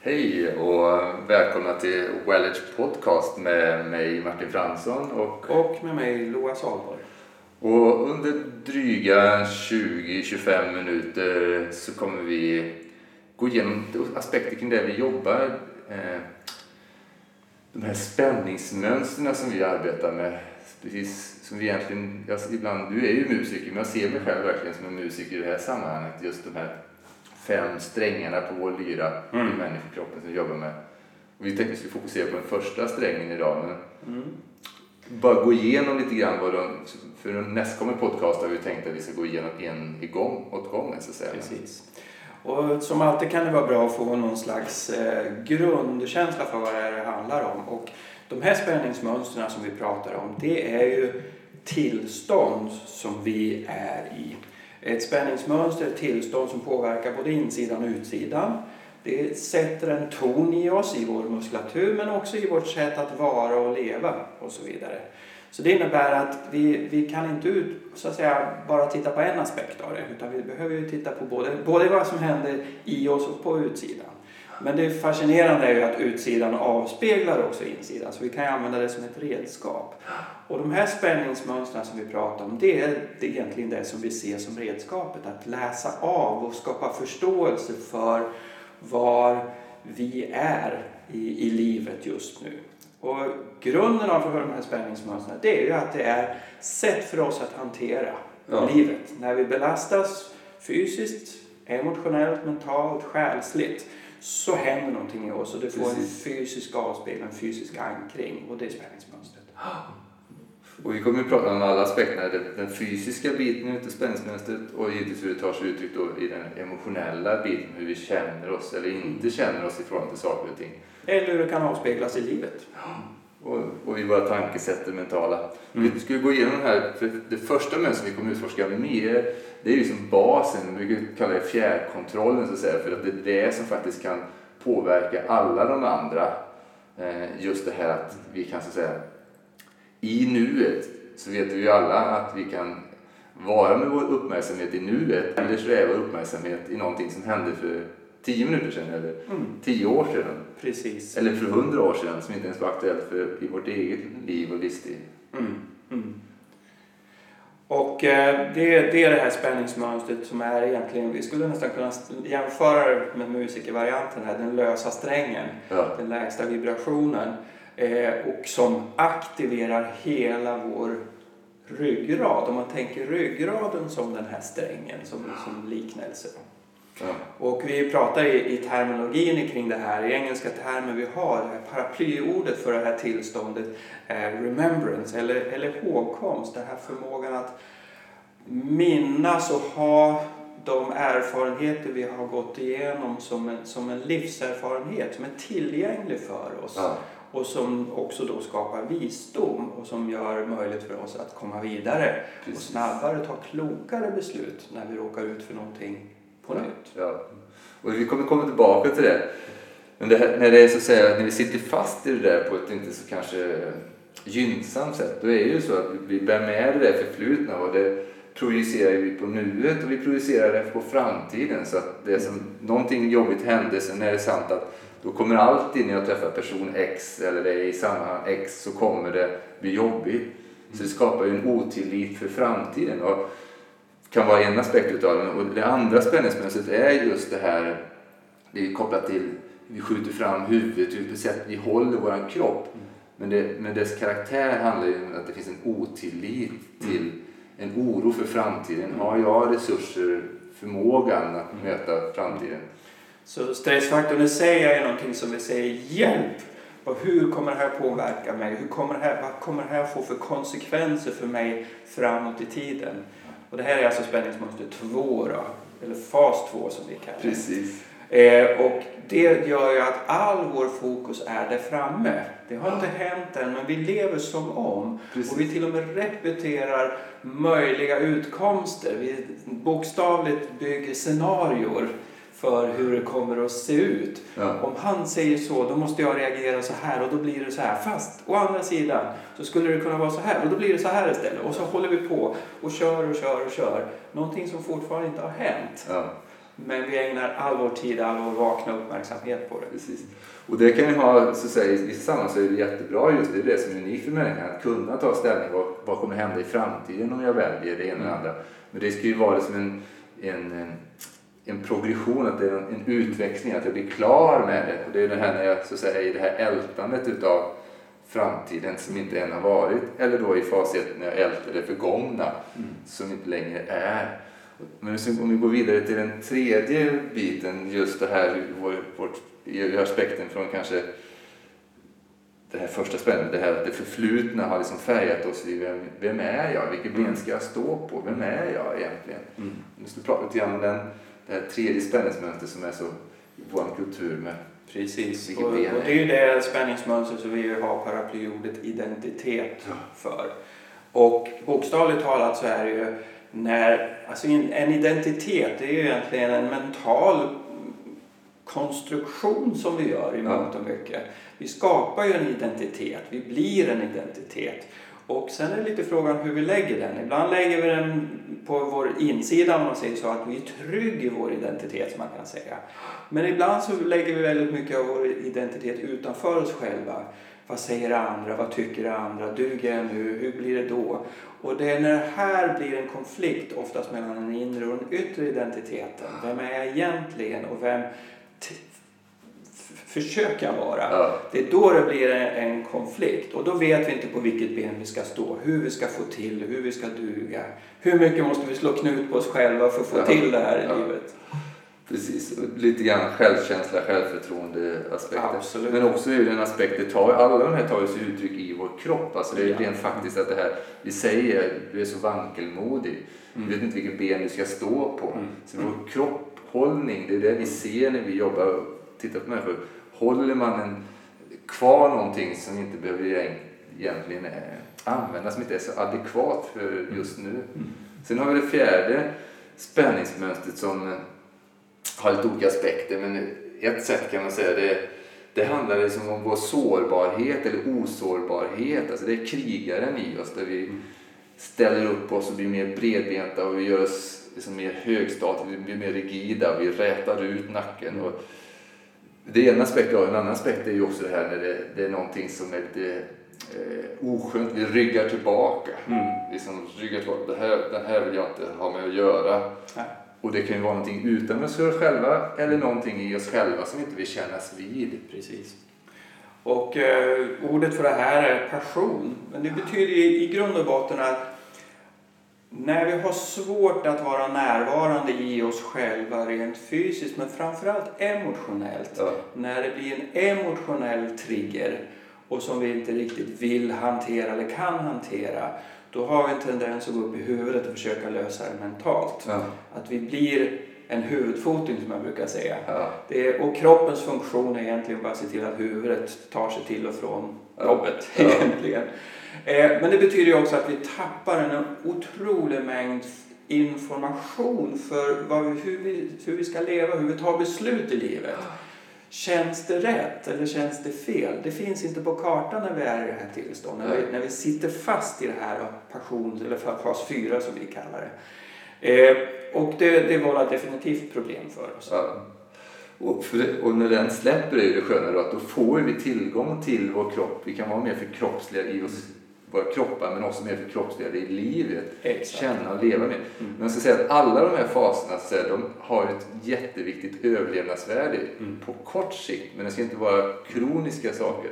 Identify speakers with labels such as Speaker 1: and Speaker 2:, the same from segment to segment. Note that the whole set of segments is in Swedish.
Speaker 1: Hej och välkomna till Wellage Podcast med mig Martin Fransson och,
Speaker 2: och med mig Loa Salborg.
Speaker 1: Och under dryga 20-25 minuter så kommer vi gå igenom aspekter kring det vi jobbar. Eh, de här spänningsmönstren som vi arbetar med. Precis som vi egentligen, jag, ibland, du är ju musiker men jag ser mig själv verkligen som en musiker i det här sammanhanget. Just de här fem strängarna på vår lyra mm. i människokroppen som vi jobbar med. Och vi tänkte att vi skulle fokusera på den första strängen idag. Men mm. Bara gå igenom lite grann vad de, för nästkommande podcast har vi tänkt att vi ska gå igenom en igång, åt gången så att säga.
Speaker 2: Precis. Och som alltid kan det vara bra att få någon slags eh, grundkänsla för vad det handlar om. Och de här spänningsmönstren som vi pratar om det är ju tillstånd som vi är i. Ett spänningsmönster är ett tillstånd som påverkar både insidan och utsidan. Det sätter en ton i oss, i vår muskulatur, men också i vårt sätt att vara och leva och så vidare. Så det innebär att vi, vi kan inte ut, så att säga, bara titta på en aspekt av det, utan vi behöver ju titta på både, både vad som händer i oss och på utsidan. Men det fascinerande är ju att utsidan avspeglar också insidan, så vi kan använda det som ett redskap. Och de här spänningsmönstren som vi pratar om, det är egentligen det som vi ser som redskapet, att läsa av och skapa förståelse för var vi är i, i livet just nu. Och grunden för de här spänningsmönstren det är ju att det är sätt för oss att hantera ja. livet. När vi belastas fysiskt, emotionellt, mentalt, själsligt så händer någonting i oss och det får Precis. en fysisk avspegling, en fysisk ankring och det är spänningsmönstret.
Speaker 1: Och vi kommer att prata om alla aspekterna, den fysiska biten utav spänningsmönstret och givetvis hur det tar sig uttryck då i den emotionella biten, hur vi känner oss eller inte känner oss i förhållande till saker och ting.
Speaker 2: Eller hur det kan avspeglas i livet.
Speaker 1: Och, och i våra tankesätt, det mentala. Mm. Vi skulle gå igenom det här, för det första mönstret vi kommer utforska mer, det är ju som basen, vi brukar kalla det fjärrkontrollen så att säga, för att det är det som faktiskt kan påverka alla de andra. Eh, just det här att vi kan så att säga i nuet så vet vi ju alla att vi kan vara med vår uppmärksamhet i nuet eller sträva uppmärksamhet i någonting som hände för tio minuter sedan eller mm. tio år sedan.
Speaker 2: Precis.
Speaker 1: Eller för hundra år sedan som inte ens var aktuellt för, i vårt eget liv och livsstil. Mm. Mm.
Speaker 2: Och eh, det, det är det här spänningsmönstret som är egentligen, vi skulle nästan kunna jämföra det med musikervarianten här, den lösa strängen, ja. den lägsta vibrationen. Eh, och som aktiverar hela vår ryggrad. Om man tänker ryggraden som den här strängen som, som liknelse. Ja. Och vi pratar i, i terminologin kring det här, i engelska termer vi har, det här paraplyordet för det här tillståndet är remembrance eller, eller hågkomst, den här förmågan att minnas och ha de erfarenheter vi har gått igenom som en, som en livserfarenhet som är tillgänglig för oss. Ja och som också då skapar visdom och som gör möjligt för oss att komma vidare Precis. och snabbare ta klokare beslut när vi råkar ut för någonting på nytt.
Speaker 1: Ja. Och vi kommer komma tillbaka till det. Men det här, när, det är så att säga, när vi sitter fast i det där på ett inte så kanske gynnsamt sätt, då är det ju så att vi bär med det där förflutna och det projicerar vi på nuet och vi projicerar det på framtiden. Så att det som, någonting jobbigt hände, sen är det sant att då kommer alltid när jag träffar person X eller det är i sammanhang X så kommer det bli jobbigt. Så det skapar ju en otillit för framtiden. Och kan vara en aspekt utav det. Och det andra spänningsmönstret är just det här, det är kopplat till vi skjuter fram huvudet, vilket sätt vi håller vår kropp. Men, det, men dess karaktär handlar ju om att det finns en otillit till en oro för framtiden. Har jag resurser, förmågan att möta framtiden?
Speaker 2: Så stressfaktorn i sig är någonting som vi säger hjälp! Och hur kommer det här påverka mig? Hur kommer det här, vad kommer det här få för konsekvenser för mig framåt i tiden? Och det här är alltså spänningsmönster 2 då, eller fas 2 som vi kallar
Speaker 1: det. Precis.
Speaker 2: Eh, och det gör ju att all vår fokus är där framme. Det har inte hänt än, men vi lever som om. Precis. Och vi till och med repeterar möjliga utkomster. Vi bokstavligt bygger scenarier för hur det kommer att se ut. Ja. Om han säger så, då måste jag reagera så här och då blir det så här. Fast å andra sidan så skulle det kunna vara så här och då blir det så här istället. Och så håller vi på och kör och kör och kör. Någonting som fortfarande inte har hänt. Ja. Men vi ägnar all vår tid, all vår vakna uppmärksamhet på det.
Speaker 1: Precis. Och det kan ju ha, så att säga, i sammanhang så är det jättebra just det, är det som är unikt för människan, att kunna ta ställning, vad, vad kommer hända i framtiden om jag väljer det ena eller
Speaker 2: Mm.
Speaker 1: andra. Men det ska ju vara liksom en, en, en progression, att det är en, utväxling, att jag blir klar med det. Och det är det här när jag så säga, i det här ältandet utav framtiden som inte än har varit, eller då i fas 1 när jag ältar det förgångna
Speaker 2: Mm.
Speaker 1: som inte längre är. Men om vi går vidare till den tredje biten, just det här vår, vårt, i aspekten från kanske det här första spännet, det här att det förflutna har liksom färgat oss i vem, vem är jag? Vilket ben ska jag stå på? Vem är jag egentligen?
Speaker 2: Mm.
Speaker 1: Nu ska vi prata lite grann om den, det här tredje spänningsmönstret som är så i vår kultur med
Speaker 2: Precis. Och, och det är ju det spänningsmönster som vi har paraplyordet identitet för. Och bokstavligt talat så är det ju när, alltså en en identitet det är ju egentligen en mental konstruktion som vi gör i mångt och mycket. Vi skapar ju en identitet, vi blir en identitet. Och sen är det lite frågan hur vi lägger den. Ibland lägger vi den på vår insida om man säger så, att vi är trygg i vår identitet som man kan säga. Men ibland så lägger vi väldigt mycket av vår identitet utanför oss själva. Vad säger andra? Vad tycker andra? Duger jag nu? Hur blir det då? Och det är när det här blir en konflikt, oftast mellan den inre och den yttre identiteten. Vem är jag egentligen och vem t- f- försöker jag vara?
Speaker 1: ja,
Speaker 2: Det är då det blir en, konflikt och då vet vi inte på vilket ben vi ska stå, hur vi ska få till, hur vi ska duga. Hur mycket måste vi slå knut på oss själva för att få
Speaker 1: Ja.
Speaker 2: till det här i
Speaker 1: Ja.
Speaker 2: livet?
Speaker 1: precis. Lite grann självkänsla, självförtroende aspekter.
Speaker 2: Absolut.
Speaker 1: Men också är det en aspekt, det tar, alla de här tar sig uttryck i vår kropp. Alltså det är
Speaker 2: Ja.
Speaker 1: rent faktiskt att det här, vi säger du är så vankelmodig.
Speaker 2: Mm.
Speaker 1: Du vet inte vilket ben du ska stå på.
Speaker 2: Mm.
Speaker 1: Så vår kropphållning, det är det vi ser när vi jobbar och tittar på människor. Håller man en, kvar någonting som inte behöver egent- egentligen eh, användas, som inte är så adekvat för just nu.
Speaker 2: Mm.
Speaker 1: Sen har vi det fjärde spänningsmönstret som eh, har lite olika aspekter. Men ett sätt kan man säga det, det handlar liksom om vår sårbarhet eller osårbarhet. Alltså det är krigaren i oss där vi ställer upp oss och blir mer bredbenta och vi gör oss liksom mer högstatiga, vi blir mer rigida, vi rätar ut nacken. Och det är en aspekt av En annan aspekt är ju också det här när det, det är någonting som är lite eh, oskönt. Vi ryggar tillbaka.
Speaker 2: Mm.
Speaker 1: Liksom ryggar tillbaka. Det här, den här vill jag inte ha med att göra.
Speaker 2: Ja.
Speaker 1: Och det kan ju vara någonting utanför oss själva eller någonting i oss själva som inte vill kännas vid.
Speaker 2: Precis. Och eh, ordet för det här är passion. Men det betyder i, i grund och botten att när vi har svårt att vara närvarande i oss själva rent fysiskt men framförallt emotionellt.
Speaker 1: Ja.
Speaker 2: När det blir en emotionell trigger och som vi inte riktigt vill hantera eller kan hantera. Då har vi en tendens att gå upp i huvudet och försöka lösa det mentalt.
Speaker 1: Ja.
Speaker 2: Att vi blir en huvudfoting som jag brukar säga.
Speaker 1: Ja.
Speaker 2: Det är, och kroppens funktion är egentligen bara att se till att huvudet tar sig till och från jobbet. Egentligen. Eh, men det betyder ju också att vi tappar en otrolig mängd information för vad vi, hur, vi, hur vi ska leva, hur vi tar beslut i livet. Känns det rätt eller känns det fel? Det finns inte på kartan när vi är i det här tillståndet. När vi, när vi sitter fast i det här passion, eller fas 4 som vi kallar det. Eh, och det, det vållar definitivt problem för oss.
Speaker 1: Ja. Och, för och när den släpper är det sköna då att då får vi tillgång till vår kropp. Vi kan vara mer förkroppsliga i oss, våra kroppar men också mer förkroppsligade i livet.
Speaker 2: Exakt.
Speaker 1: Känna och leva med.
Speaker 2: Mm.
Speaker 1: Men jag ska säga att alla de här faserna så här, de har ett jätteviktigt överlevnadsvärde
Speaker 2: Mm.
Speaker 1: på kort sikt. Men det ska inte vara kroniska saker.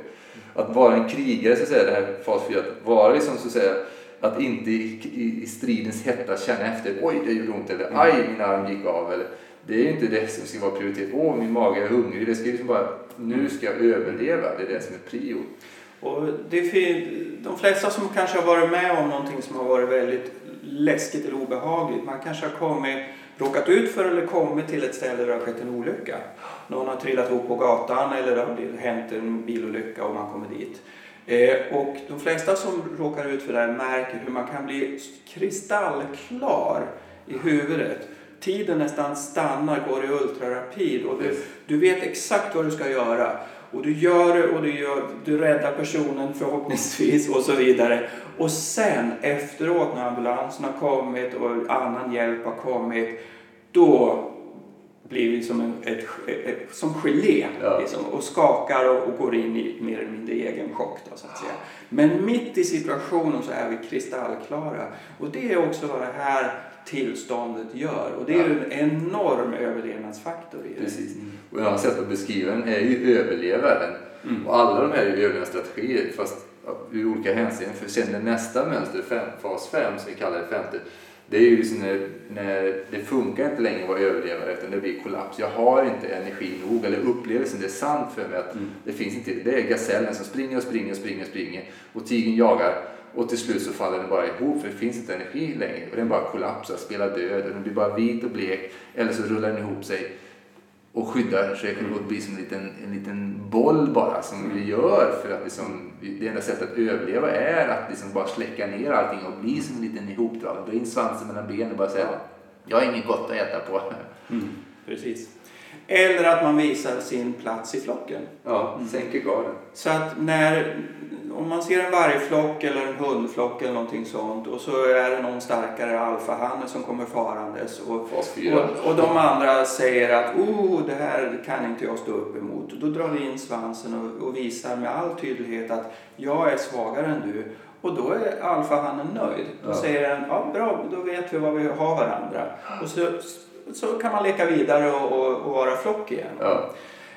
Speaker 1: Att vara en krigare, så att säga, det här fas 4, att vara liksom, så att säga, att inte i, i, i stridens hetta känna efter, oj det gjorde ont, eller aj min arm gick av. Eller, det är inte det som ska vara prioritet. Åh min mage är hungrig. Det ska liksom bara, nu ska jag överleva. Det är det som är prio.
Speaker 2: Och det är de flesta som kanske har varit med om någonting som har varit väldigt läskigt eller obehagligt. Man kanske har kommit, råkat ut för eller kommit till ett ställe där det har skett en olycka. Någon har trillat ihop på gatan eller det har hänt en bilolycka och man kommer dit. Eh, och de flesta som råkar ut för det här märker hur man kan bli kristallklar i huvudet. Tiden nästan stannar, går i ultrarapid och du, du vet exakt vad du ska göra. Och du gör det och du, gör, du räddar personen förhoppningsvis och så vidare. Och sen efteråt när ambulansen har kommit och annan hjälp har kommit, då blir som, en, ett, ett, som gelé
Speaker 1: Ja.
Speaker 2: liksom, och skakar och, och går in i mer eller mindre egen chock. Då, så att säga. Men mitt i situationen så är vi kristallklara och det är också vad det här tillståndet gör och det är ju en enorm överlevnadsfaktor i det.
Speaker 1: Precis. Och jag har sett att beskriva den är ju överlevaren.
Speaker 2: Mm.
Speaker 1: Och alla de här är ju överlevnadsstrategier fast i olika hänseenden. För sen det nästa mönster, fem, fas 5 som vi kallar det femte. Det är ju liksom när, när det funkar inte längre att vara överlevare utan det blir kollaps. Jag har inte energi nog eller upplevelsen, det är sant för mig att
Speaker 2: Mm.
Speaker 1: det finns inte. Det är gasellen som springer och springer och springer och springer och tigern jagar och till slut så faller den bara ihop för det finns inte energi längre och den bara kollapsar, spelar död och den blir bara vit och blek eller så rullar den ihop sig och skyddar sig
Speaker 2: Mm.
Speaker 1: och blir som en liten, en liten boll bara som vi gör för att liksom, det enda sättet att överleva är att liksom bara släcka ner allting och bli som en liten ihopdragen. Dra in svansen mellan benen och bara säga jag har inget gott att äta på.
Speaker 2: Mm. Precis. Eller att man visar sin plats i flocken.
Speaker 1: Ja, sänker garden.
Speaker 2: Så att när, om man ser en vargflock eller en hundflock eller någonting sånt och så är det någon starkare alfahanne som kommer farandes och,
Speaker 1: Fas 4.
Speaker 2: och, och de andra säger att oh, det här kan inte jag stå upp emot. Då drar vi in svansen och, och visar med all tydlighet att jag är svagare än du. Och då är alfahannen nöjd. Då
Speaker 1: Ja.
Speaker 2: säger den, ja bra, då vet vi vad vi har varandra. Och så, så kan man leka vidare och, och, och vara flock igen.
Speaker 1: Ja.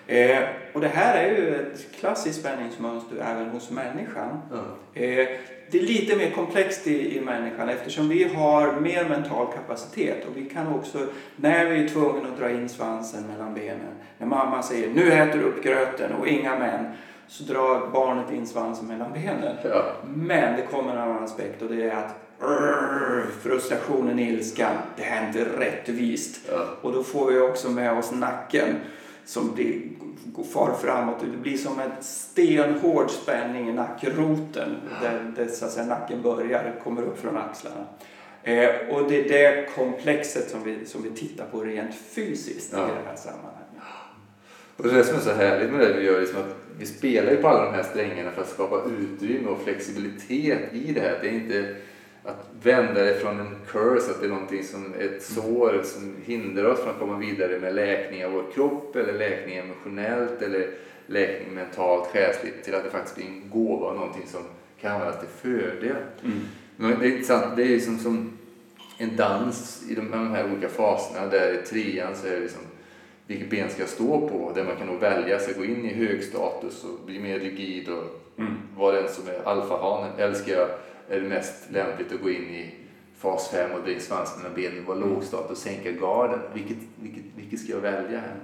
Speaker 2: Eh, och det här är ju ett klassiskt spänningsmönster även hos människan.
Speaker 1: Ja.
Speaker 2: Eh, det är lite mer komplext i, i människan eftersom vi har mer mental kapacitet och vi kan också, när vi är tvungna att dra in svansen mellan benen, när mamma säger nu äter du upp gröten och inga män, så drar barnet in svansen mellan benen.
Speaker 1: Ja.
Speaker 2: Men det kommer en annan aspekt och det är att "Rrr, frustrationen, ilskan, det här är inte rättvist.
Speaker 1: Ja.
Speaker 2: Och då får vi också med oss nacken som blir, går far framåt. Det blir som en stenhård spänning i nackroten där, där så att säga, nacken börjar, kommer upp från axlarna. Eh, och det är det komplexet som vi, som vi tittar på rent fysiskt
Speaker 1: Ja.
Speaker 2: i det här sammanhanget.
Speaker 1: Och det är det som är så härligt med det vi gör, liksom att vi spelar ju på alla de här strängarna för att skapa utrymme och flexibilitet i det här. Det är inte att vända det från en curse, att det är någonting som ett sår som hindrar oss från att komma vidare med läkning av vår kropp eller läkning emotionellt eller läkning mentalt, själsligt till att det faktiskt blir en gåva och någonting som kan användas till fördel. Men det är intressant, det är liksom som en dans i de, här olika faserna. Där i trean så är det liksom vilket ben ska jag stå på? Där man kan nog välja sig gå in i hög status och bli mer rigid och
Speaker 2: Mm.
Speaker 1: vara den som är alfahanen. Eller ska jag, är det mest lämpligt att gå in i fas 5 och dra in svansen mellan benen, vara låg status och sänka garden? Vilket, vilket, vilket ska jag välja här?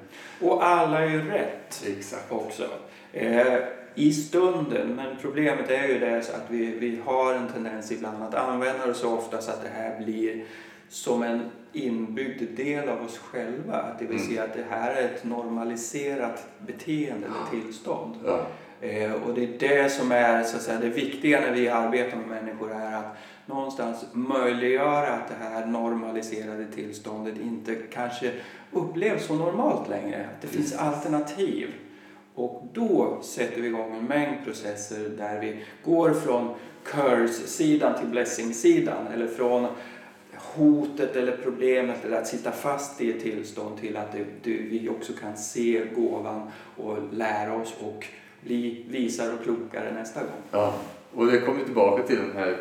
Speaker 2: Och alla är ju rätt.
Speaker 1: Exakt.
Speaker 2: också. Eh, I stunden, men problemet är ju det att vi, vi har en tendens ibland att använda det så ofta så att det här blir som en inbyggd del av oss själva. Det vill
Speaker 1: Mm.
Speaker 2: säga att det här är ett normaliserat beteende eller tillstånd.
Speaker 1: Ja.
Speaker 2: Eh, och det är det som är så att säga, det viktiga när vi arbetar med människor är att någonstans möjliggöra att det här normaliserade tillståndet inte kanske upplevs så normalt längre. Att det finns alternativ. Och då sätter vi igång en mängd processer där vi går från curse-sidan till blessing-sidan eller från hotet eller problemet eller att sitta fast i ett tillstånd till att det, det, vi också kan se gåvan och lära oss och bli visare och klokare nästa gång.
Speaker 1: Ja, och det kommer tillbaka till den här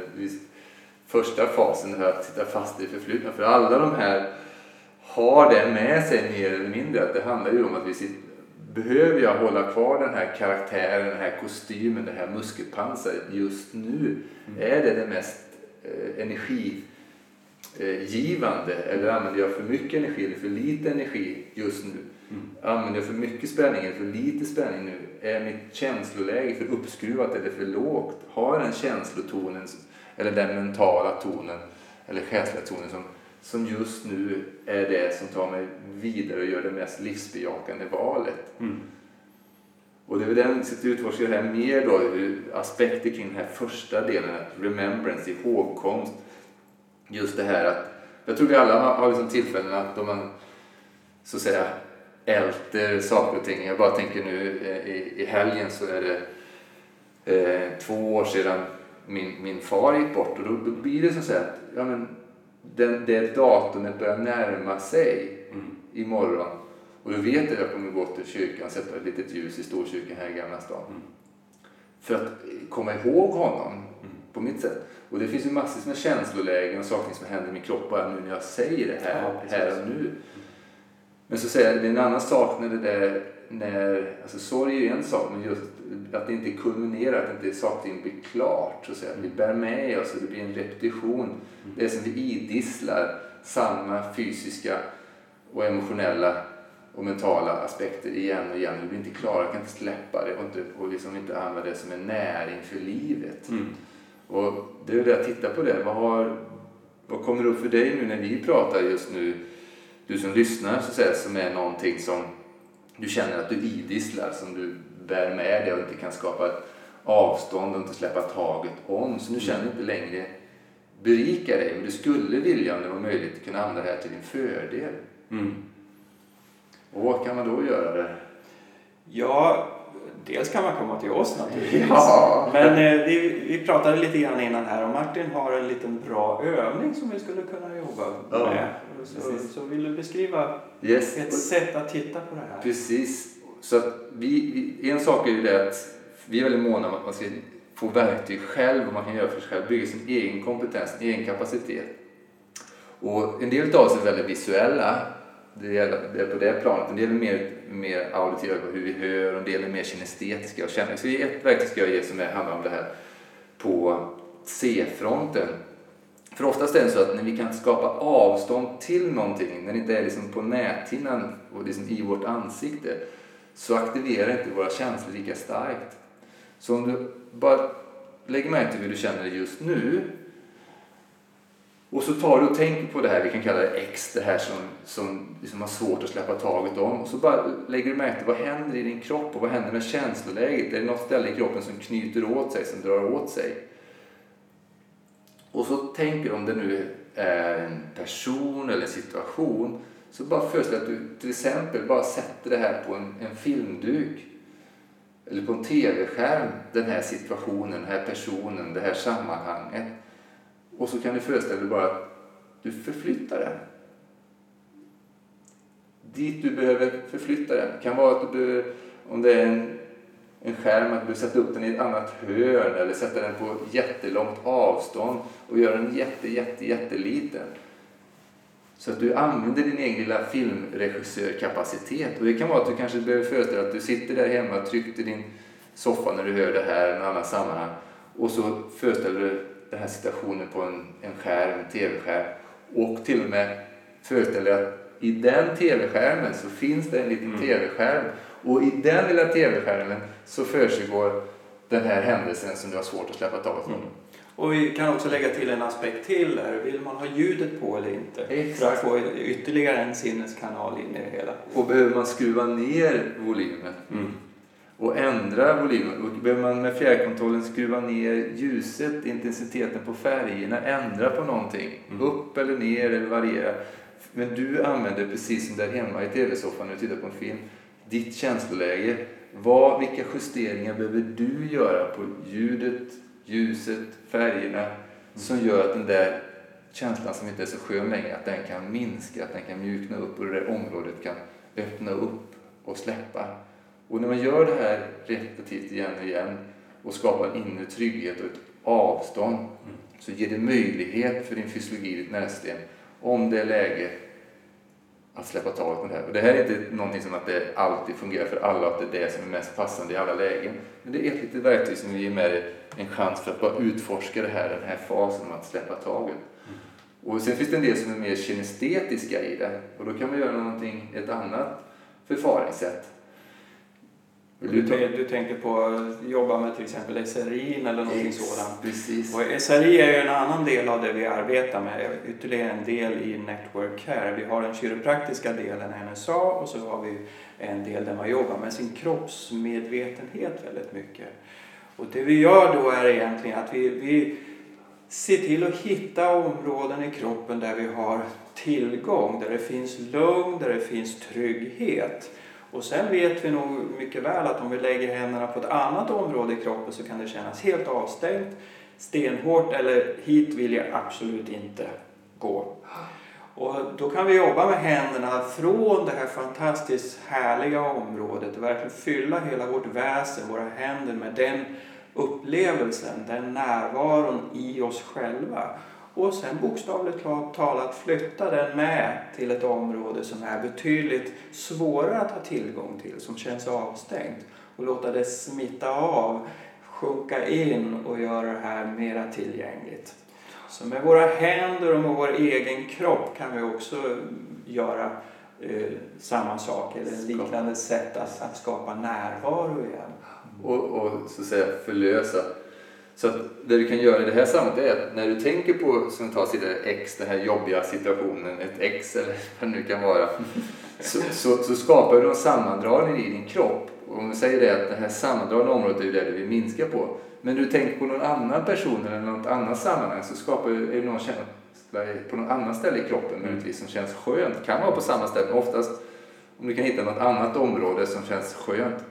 Speaker 1: första fasen, här att sitta fast i förflutna. För alla de här har det med sig mer eller mindre. Att det handlar ju om att vi sitter, behöver jag hålla kvar den här karaktären, den här kostymen, det här muskelpansaret just nu? Är det det mest eh, energigivande? Eller använder jag för mycket energi eller för lite energi just nu? Använder jag för mycket spänning eller för lite spänning nu? Är mitt känsloläge för uppskruvat eller för lågt? Har den känslotonen eller den mentala tonen eller själsliga tonen som, som just nu är det som tar mig vidare och gör det mest livsbejakande valet? Och det är väl den sitter utforskar här mer då, aspekter kring den här första delen, att remembrance, ihågkomst. Just det här att, jag tror vi alla har, har liksom tillfällen att om man så att säga älter saker och ting. Jag bara tänker nu eh, i, i helgen så är det eh, två år sedan min, min far gick bort och då, då blir det så att ja, men den, det datumet börjar närma sig imorgon. Och då vet jag att jag kommer gå till kyrkan, sätta ett litet ljus i Storkyrkan här i Gamla stan.
Speaker 2: Mm.
Speaker 1: För att komma ihåg honom
Speaker 2: Mm.
Speaker 1: på mitt sätt. Och det finns ju massor med känslolägen och saker som händer i min kropp bara nu när jag säger det här,
Speaker 2: Ja,
Speaker 1: här och nu. Men så säger jag, det är en annan sak när det där, när, alltså sorg är ju en sak, men just att det inte kulminerar, att inte saker ting blir klart. Så att säga. Vi bär med oss och det blir en repetition. Det är som vi idisslar samma fysiska och emotionella och mentala aspekter igen och igen. Vi blir inte klara, kan inte släppa det och, inte, och liksom inte använda det som en näring för livet.
Speaker 2: Mm.
Speaker 1: Och det är det att titta på det. Vad, har, vad kommer upp för dig nu när vi pratar just nu? Du som lyssnar så säga, som är någonting som du känner att du idisslar, som du bär med dig och inte kan skapa ett avstånd och inte släppa taget om. Så nu känner du inte längre berika dig, men du skulle vilja om det var möjligt kunna använda det här till din fördel.
Speaker 2: Mm.
Speaker 1: Och vad kan man då göra där?
Speaker 2: Ja, dels kan man komma till oss naturligtvis.
Speaker 1: Ja.
Speaker 2: Men eh, vi, vi pratade lite grann innan här och Martin har en liten bra övning som vi skulle kunna jobba
Speaker 1: Ja,
Speaker 2: med. Så,
Speaker 1: precis.
Speaker 2: så vill du beskriva
Speaker 1: Yes.
Speaker 2: ett sätt att titta på det här?
Speaker 1: Precis. Så att vi, vi, en sak är ju det att vi är väldigt måna om att man ska få verktyg själv och man kan göra för sig själv, bygga sin egen kompetens, sin egen kapacitet. Och en del av oss är väldigt visuella, det är, på det planet. En del är mer, mer auditiva hur vi hör och en del är mer kinestetiska och känner. Så ett verktyg ska jag ge som är, handlar om det här på C-fronten. För oftast är det så att när vi kan skapa avstånd till någonting, när det inte är liksom på näthinnan och liksom i vårt ansikte, så aktiverar inte våra känslor lika starkt. Så om du bara lägger märke till hur du känner dig just nu och så tar du och tänker på det här, vi kan kalla det X, det här som, som liksom har svårt att släppa taget om. Och så bara lägger du märke till vad händer i din kropp och vad händer med känsloläget? Är det något ställe i kroppen som knyter åt sig, som drar åt sig? Och så tänker om det nu är en person eller en situation så bara föreställ att du till exempel bara sätter det här på en, en filmduk eller på en tv-skärm, den här situationen, den här personen, det här sammanhanget. Och så kan du föreställa dig bara att du förflyttar den. Dit du behöver förflytta den. Det kan vara att du behöver, om det är en, en skärm, att du sätta upp den i ett annat hörn eller sätta den på jättelångt avstånd och göra den jätte, jätte, jätteliten. Så att du använder din egen lilla filmregissörkapacitet. Och det kan vara att du kanske behöver föreställa att du sitter där hemma tryckt i din soffa när du hör det här i en annan sammanhang. Och så föreställer du den här situationen på en, en skärm, en tv-skärm. Och till och med föreställer att i den tv-skärmen så finns det en liten
Speaker 2: Mm.
Speaker 1: tv-skärm. Och i den lilla tv-skärmen så försiggår den här händelsen som du har svårt att släppa taget om.
Speaker 2: Mm. Och vi kan också lägga till en aspekt till där. Vill man ha ljudet på eller inte? För att
Speaker 1: Exakt.
Speaker 2: få ytterligare en sinneskanal in i det hela.
Speaker 1: Och behöver man skruva ner volymen och ändra volymen. Och behöver man med fjärrkontrollen skruva ner ljuset, intensiteten på färgerna, ändra på någonting.
Speaker 2: Mm.
Speaker 1: Upp eller ner eller variera. Men du använder precis som där hemma i tv-soffan när du tittar på en film, ditt känsloläge. Vad, vilka justeringar behöver du göra på ljudet, ljuset, färgerna som gör att den där känslan som inte är så skön längre, att den kan minska, att den kan mjukna upp och det där området kan öppna upp och släppa. Och när man gör det här repetitivt igen och igen och skapar en inre trygghet och ett avstånd så ger det möjlighet för din fysiologi, ditt nervsystem, om det är läge att släppa taget på det här. Och det här är inte någonting som att det alltid fungerar för alla, att det är det som är mest passande i alla lägen. Men det är ett litet verktyg som ger med dig en chans för att bara utforska det här, den här fasen med att släppa taget. Och sen finns det en del som är mer kinestetiska i det. Och då kan man göra någonting, ett annat förfaringssätt.
Speaker 2: Du,
Speaker 1: du
Speaker 2: tänker på att jobba med till exempel SRI eller någonting sådant.
Speaker 1: Precis.
Speaker 2: Och SRI är ju en annan del av det vi arbetar med, ytterligare en del i Network Care. Vi har den kiropraktiska delen, NSA, och så har vi en del där man jobbar med sin kroppsmedvetenhet väldigt mycket. Och det vi gör då är egentligen att vi, vi ser till att hitta områden i kroppen där vi har tillgång, där det finns lugn, där det finns trygghet. Och sen vet vi nog mycket väl att om vi lägger händerna på ett annat område i kroppen så kan det kännas helt avstängt, stenhårt eller hit vill jag absolut inte gå. Och då kan vi jobba med händerna från det här fantastiskt härliga området och verkligen fylla hela vårt väsen, våra händer med den upplevelsen, den närvaron i oss själva. Och sen bokstavligt talat flytta den med till ett område som är betydligt svårare att ha tillgång till, som känns avstängt. Och låta det smitta av, sjunka in och göra det här mera tillgängligt. Så med våra händer och med vår egen kropp kan vi också göra eh, samma sak, eller en liknande sätt att, att skapa närvaro igen.
Speaker 1: Och, och så att säga förlösa. Så det du kan göra i det här sammanhanget är att när du tänker på, som tar sitt X, den här jobbiga situationen, ett X eller vad det nu kan vara, så, så, så skapar du en sammandragning i din kropp. Och om vi säger det att det här sammandragna området är det du vill minska på. Men du tänker på någon annan person eller något annat sammanhang så skapar du, någon på något annat ställe i kroppen möjligtvis som känns skönt. Kan vara på samma ställe, men oftast om du kan hitta något annat område som känns skönt.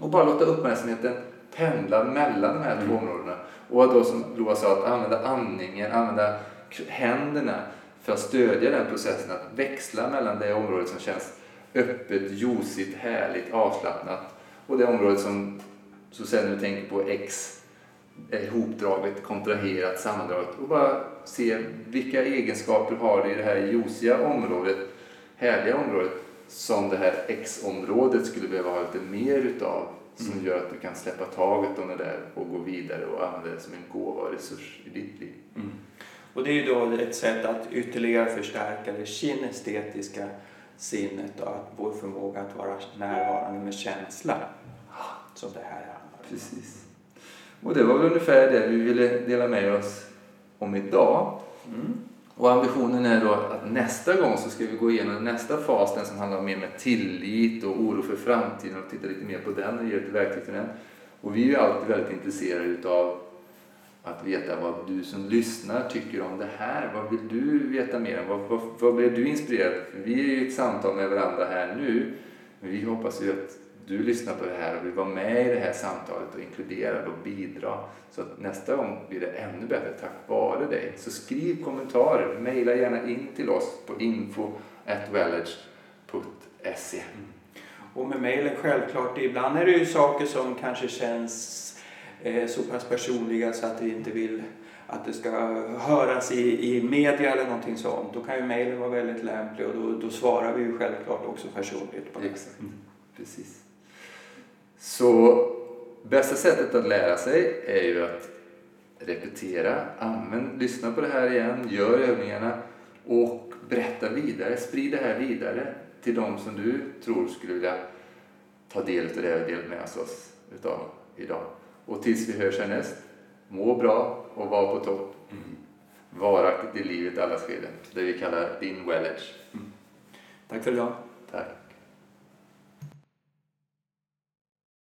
Speaker 1: Och bara låta uppmärksamheten pendla mellan de här två mm. områdena. Och att då som Loa sa, att använda andningen, använda händerna för att stödja den processen att växla mellan det området som känns öppet, ljusigt, härligt, avslappnat och det området som, så sen du tänker på X, eh, hopdraget, kontraherat, sammandraget och bara se vilka egenskaper har det i det här ljusiga området, härliga området som det här X-området skulle behöva ha lite mer utav som mm. gör att du kan släppa taget om det där och gå vidare och använda det som en gåva och resurs i ditt liv. Mm.
Speaker 2: Och det är ju då ett sätt att ytterligare förstärka det kinestetiska sinnet och att vår förmåga att vara närvarande med känsla som det här handlar om.
Speaker 1: Precis. Och det var väl ungefär det vi ville dela med oss om idag. Mm. Och ambitionen är då att nästa gång så ska vi gå igenom nästa fas, den som handlar mer med tillit och oro för framtiden och titta lite mer på den och ge ett verktyg till den. Och vi är ju alltid väldigt intresserade utav att veta vad du som lyssnar tycker om det här. Vad vill du veta mer om? Vad, vad, vad blir du inspirerad? För vi är ju i ett samtal med varandra här nu. Men vi hoppas ju att du lyssnar på det här och vill vara med i det här samtalet och inkludera och bidra. Så att nästa gång blir det ännu bättre tack vare dig. Så skriv kommentarer, mejla gärna in till oss på info.wellage.se. Mm.
Speaker 2: Och med mejlen självklart, ibland är det ju saker som kanske känns eh, så pass personliga så att vi inte vill att det ska höras i, i media eller någonting sånt. Då kan ju mejlen vara väldigt lämplig och då, då svarar vi ju självklart också personligt på det.
Speaker 1: Exakt. Mm. Precis. Så bästa sättet att lära sig är ju att repetera, använd, lyssna på det här igen, gör övningarna och berätta vidare, sprid det här vidare till de som du tror skulle vilja ta del av det vi delat med oss utav idag. Och tills vi hörs härnäst, må bra och var på topp. Mm. Varaktigt i livet alla skeden. Det vi kallar din wellage. Mm.
Speaker 2: Tack för idag.
Speaker 1: Tack.